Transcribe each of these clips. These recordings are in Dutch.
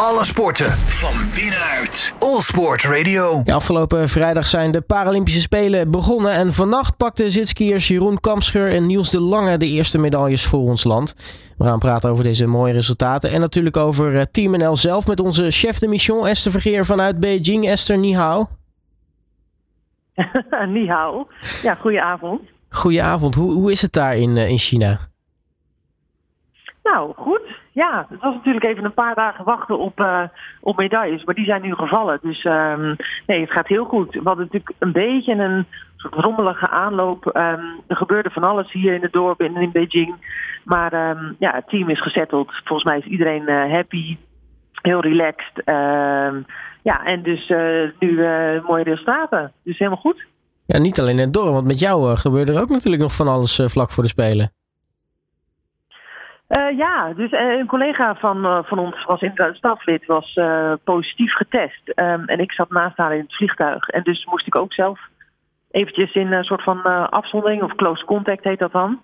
Alle sporten van binnenuit. All Sport Radio. Ja, afgelopen vrijdag zijn de Paralympische Spelen begonnen. En vannacht pakten zitskiers Jeroen Kamscheur en Niels de Lange de eerste medailles voor ons land. We gaan praten over deze mooie resultaten. En natuurlijk over eh, Team NL zelf met onze chef de mission Esther Vergeer vanuit Beijing. Esther, ni hao. ni hao. Ja, goedenavond. Goedenavond. Hoe, hoe is het daar in, eh, in China? Nou, goed. Ja, het was natuurlijk even een paar dagen wachten op, uh, op medailles, maar die zijn nu gevallen. Dus um, nee, het gaat heel goed. We hadden natuurlijk een beetje een soort rommelige aanloop. Um, er gebeurde van alles hier in het dorp en in Beijing. Maar um, ja, het team is gezetteld. Volgens mij is iedereen uh, happy, heel relaxed. ja, en dus uh, nu mooie resultaten. Dus helemaal goed. Ja, niet alleen in het dorp, want met jou gebeurde er ook natuurlijk nog van alles vlak voor de Spelen. Uh, ja, dus een collega van, uh, van ons was in het staflid, was positief getest. Um, en ik zat naast haar in het vliegtuig. En dus moest ik ook zelf eventjes in een soort van afzondering, of close contact heet dat dan.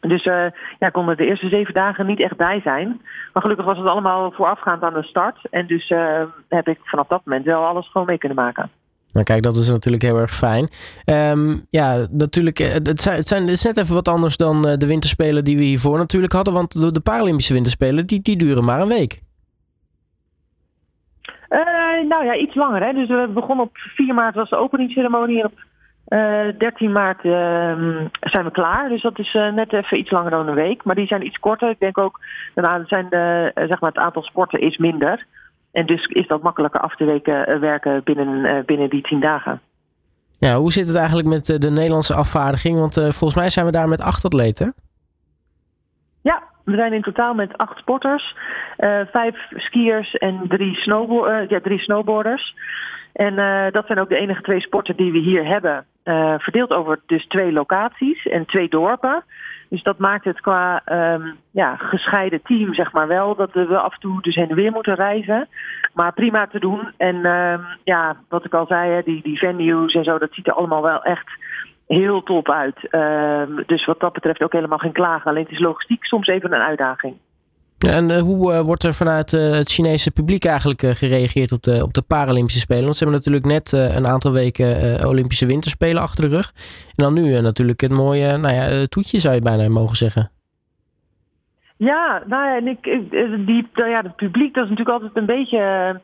Dus ja, kon er de eerste zeven dagen niet echt bij zijn. Maar gelukkig was het allemaal voorafgaand aan de start. En dus heb ik vanaf dat moment wel alles gewoon mee kunnen maken. Nou kijk, dat is natuurlijk heel erg fijn. Um, ja, natuurlijk, het, zijn, het, zijn, is net even wat anders dan de winterspelen die we hiervoor natuurlijk hadden. Want de, Paralympische winterspelen, die, die duren maar een week. Uh, nou ja, iets langer. Hè? Dus we begonnen op 4 maart was de openingsceremonie. En op uh, 13 maart uh, zijn we klaar. Dus dat is net even iets langer dan een week. Maar die zijn iets korter. Ik denk ook, zijn de, zeg maar het aantal sporten is minder. En dus is dat makkelijker af te weken, werken binnen, binnen die tien dagen. Ja, hoe zit het eigenlijk met de Nederlandse afvaardiging? Want uh, volgens mij zijn we daar met acht atleten. Ja, we zijn in totaal met acht sporters. Uh, vijf skiers en drie, snowbo uh, ja, drie snowboarders. En dat zijn ook de enige twee sporten die we hier hebben. verdeeld over dus twee locaties en twee dorpen. Dus dat maakt het qua um, ja, gescheiden team zeg maar wel. Dat we af en toe dus heen en weer moeten reizen. Maar prima te doen. En um, ja, wat ik al zei, hè, die, die venues en zo, dat ziet er allemaal wel echt heel top uit. Um, dus wat dat betreft ook helemaal geen klagen. Alleen het is logistiek soms even een uitdaging. En uh, hoe uh, wordt er vanuit uh, het Chinese publiek eigenlijk gereageerd op de, op de Paralympische Spelen? Want ze hebben natuurlijk net een aantal weken Olympische Winterspelen achter de rug. En dan nu natuurlijk het mooie nou ja, toetje zou je bijna mogen zeggen. Ja, nou ja, en ik, die, ja, het publiek dat is natuurlijk altijd een beetje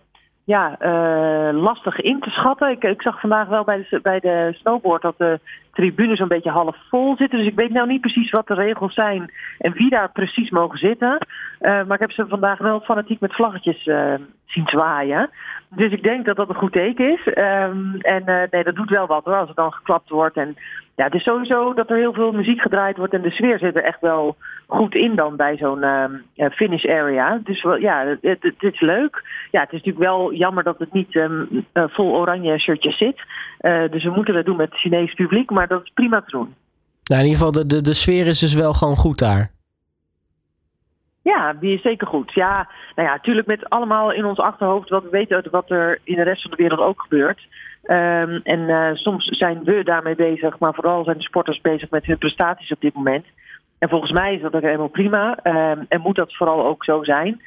ja, uh, lastig in te schatten. Ik, ik, zag vandaag wel bij de, bij de snowboard dat de tribune zo'n beetje half vol zitten. Dus ik weet nou niet precies wat de regels zijn en wie daar precies mogen zitten. Uh, maar ik heb ze vandaag wel fanatiek met vlaggetjes uh, zien zwaaien. Dus ik denk dat dat een goed teken is. Um, en nee, dat doet wel wat hoor, als het dan geklapt wordt. En ja, het is sowieso dat er heel veel muziek gedraaid wordt en de sfeer zit er echt wel goed in dan bij zo'n uh, finish area. Dus ja, het, is leuk. Ja, het is natuurlijk wel jammer dat het niet uh, vol oranje shirtjes zit. Dus we moeten dat doen met het Chinees publiek, maar dat is prima te doen. Nou, in ieder geval, de, de, de sfeer is dus wel gewoon goed daar. Ja, die is zeker goed. Ja, nou ja, natuurlijk met allemaal in ons achterhoofd wat we weten wat er in de rest van de wereld ook gebeurt. Um, en uh, soms zijn we daarmee bezig, maar vooral zijn de sporters bezig met hun prestaties op dit moment. En volgens mij is dat ook helemaal prima. Um, en moet dat vooral ook zo zijn.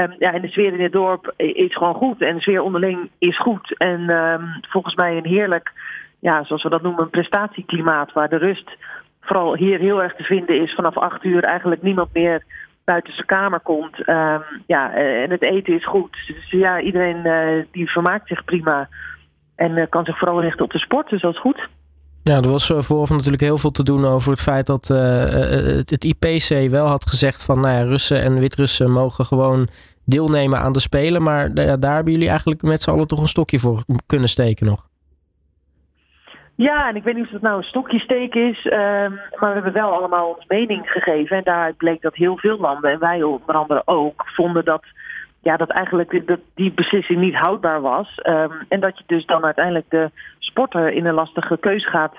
Um, ja, en de sfeer in het dorp is gewoon goed. En de sfeer onderling is goed. En volgens mij een heerlijk, ja, zoals we dat noemen, een prestatieklimaat. Waar de rust vooral hier heel erg te vinden is. Vanaf acht uur eigenlijk niemand meer buiten zijn kamer komt. ja, en het eten is goed. Dus ja, iedereen uh, die vermaakt zich prima. En uh, kan zich vooral richten op de sport, dus dat is goed. Ja, er was vooraf natuurlijk heel veel te doen over het feit dat het, IPC wel had gezegd van nou ja, Russen en Wit-Russen mogen gewoon deelnemen aan de Spelen. Maar daar hebben jullie eigenlijk met z'n allen toch een stokje voor kunnen steken nog. Ja, en ik weet niet of het nou een stokje steken is, um, maar we hebben wel allemaal ons mening gegeven. En daaruit bleek dat heel veel landen, en wij onder andere ook, vonden dat ja, dat eigenlijk dat die beslissing niet houdbaar was. Um, en dat je dus dan uiteindelijk de sporter in een lastige keus gaat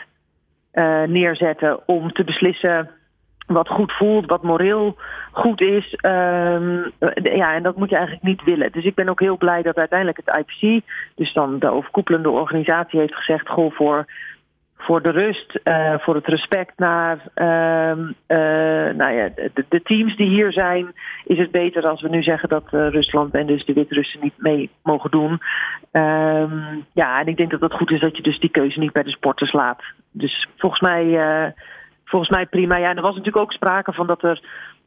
uh, neerzetten om te beslissen wat goed voelt, wat moreel goed is. Um, ja, en dat moet je eigenlijk niet willen. Dus ik ben ook heel blij dat uiteindelijk het IPC, dus dan de overkoepelende organisatie, heeft gezegd: goh, voor voor de rust, uh, voor het respect naar uh, uh, nou ja, de, teams die hier zijn, is het beter als we nu zeggen dat Rusland en dus de Wit-Russen niet mee mogen doen. Um, ja, en ik denk dat het goed is dat je dus die keuze niet bij de sporters laat. Dus volgens mij, volgens mij prima. Ja, en er was natuurlijk ook sprake van dat er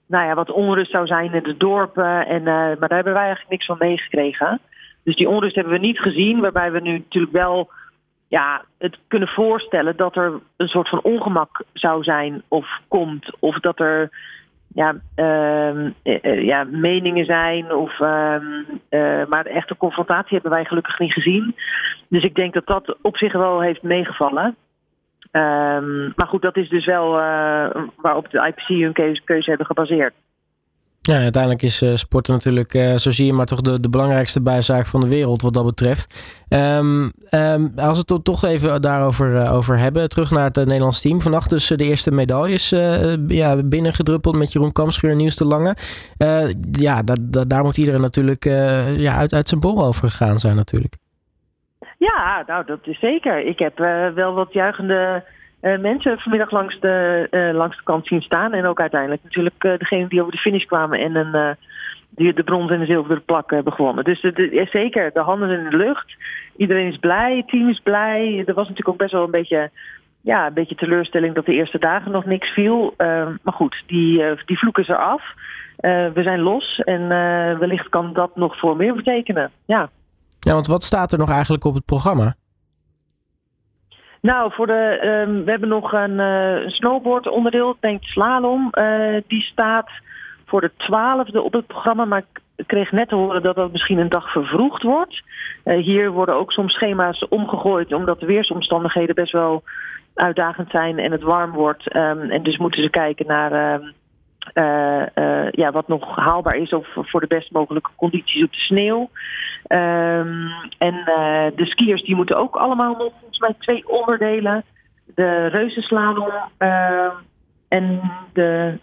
nou ja, wat onrust zou zijn in de dorpen. En, maar daar hebben wij eigenlijk niks van meegekregen. Dus die onrust hebben we niet gezien, waarbij we nu natuurlijk wel ja, het kunnen voorstellen dat er een soort van ongemak zou zijn of komt. Of dat er ja, uh, ja, meningen zijn. Of, uh, uh, maar de echte confrontatie hebben wij gelukkig niet gezien. Dus ik denk dat dat op zich wel heeft meegevallen. Ehm, maar goed, dat is dus wel waarop de IPC hun keuze hebben gebaseerd. Ja, uiteindelijk is uh, sporten natuurlijk, uh, zo zie je maar toch de, de belangrijkste bijzaak van de wereld wat dat betreft. Um, um, als we het toch even daarover uh, over hebben, terug naar het Nederlands team. Vannacht dus de eerste medailles ja, binnengedruppeld met Jeroen Kamschuur en Nieuws de Lange. ja, da, daar moet iedereen natuurlijk ja, uit, uit zijn bol over gegaan zijn natuurlijk. Ja, nou dat is zeker. Ik heb wel wat juichende uh, mensen vanmiddag langs de, uh, langs de kant zien staan. En ook uiteindelijk natuurlijk uh, degene die over de finish kwamen en een, die de brons en de zilveren plak hebben gewonnen. Dus zeker, de handen in de lucht. Iedereen is blij, het team is blij. Er was natuurlijk ook best wel een beetje, ja, een beetje teleurstelling dat de eerste dagen nog niks viel. maar goed, die, die vloek is eraf. we zijn los en wellicht kan dat nog voor meer betekenen. Ja. ja, want wat staat er nog eigenlijk op het programma? Nou, voor de, um, we hebben nog een, een snowboard onderdeel, denk slalom. Uh, die staat voor de twaalfde op het programma, maar ik kreeg net te horen dat dat misschien een dag vervroegd wordt. Uh, hier worden ook soms schema's omgegooid, omdat de weersomstandigheden best wel uitdagend zijn en het warm wordt. Um, en dus moeten ze kijken naar um, uh, uh, ja, wat nog haalbaar is of voor de best mogelijke condities op de sneeuw. Um, en uh, de skiers die moeten ook allemaal nog volgens mij twee onderdelen. De reuzenslalom en, de,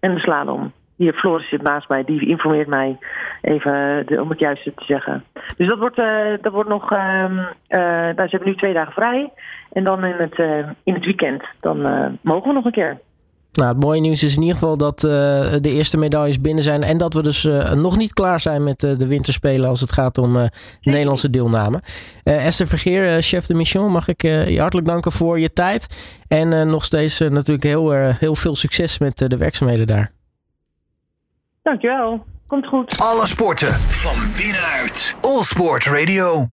en de slalom. Hier, Floris zit naast mij, die informeert mij even om het juiste te zeggen. Dus dat wordt, dat wordt nog, daar zijn we nu twee dagen vrij. En dan in het, in het weekend, dan mogen we nog een keer. Nou, het mooie nieuws is in ieder geval dat uh, de eerste medailles binnen zijn. En dat we dus uh, nog niet klaar zijn met uh, de winterspelen als het gaat om Nederlandse deelname. Esther Vergeer, chef de mission, mag ik je hartelijk danken voor je tijd. En nog steeds natuurlijk heel, heel veel succes met de werkzaamheden daar. Dankjewel. Komt goed. Alle sporten van binnenuit. All Sport Radio.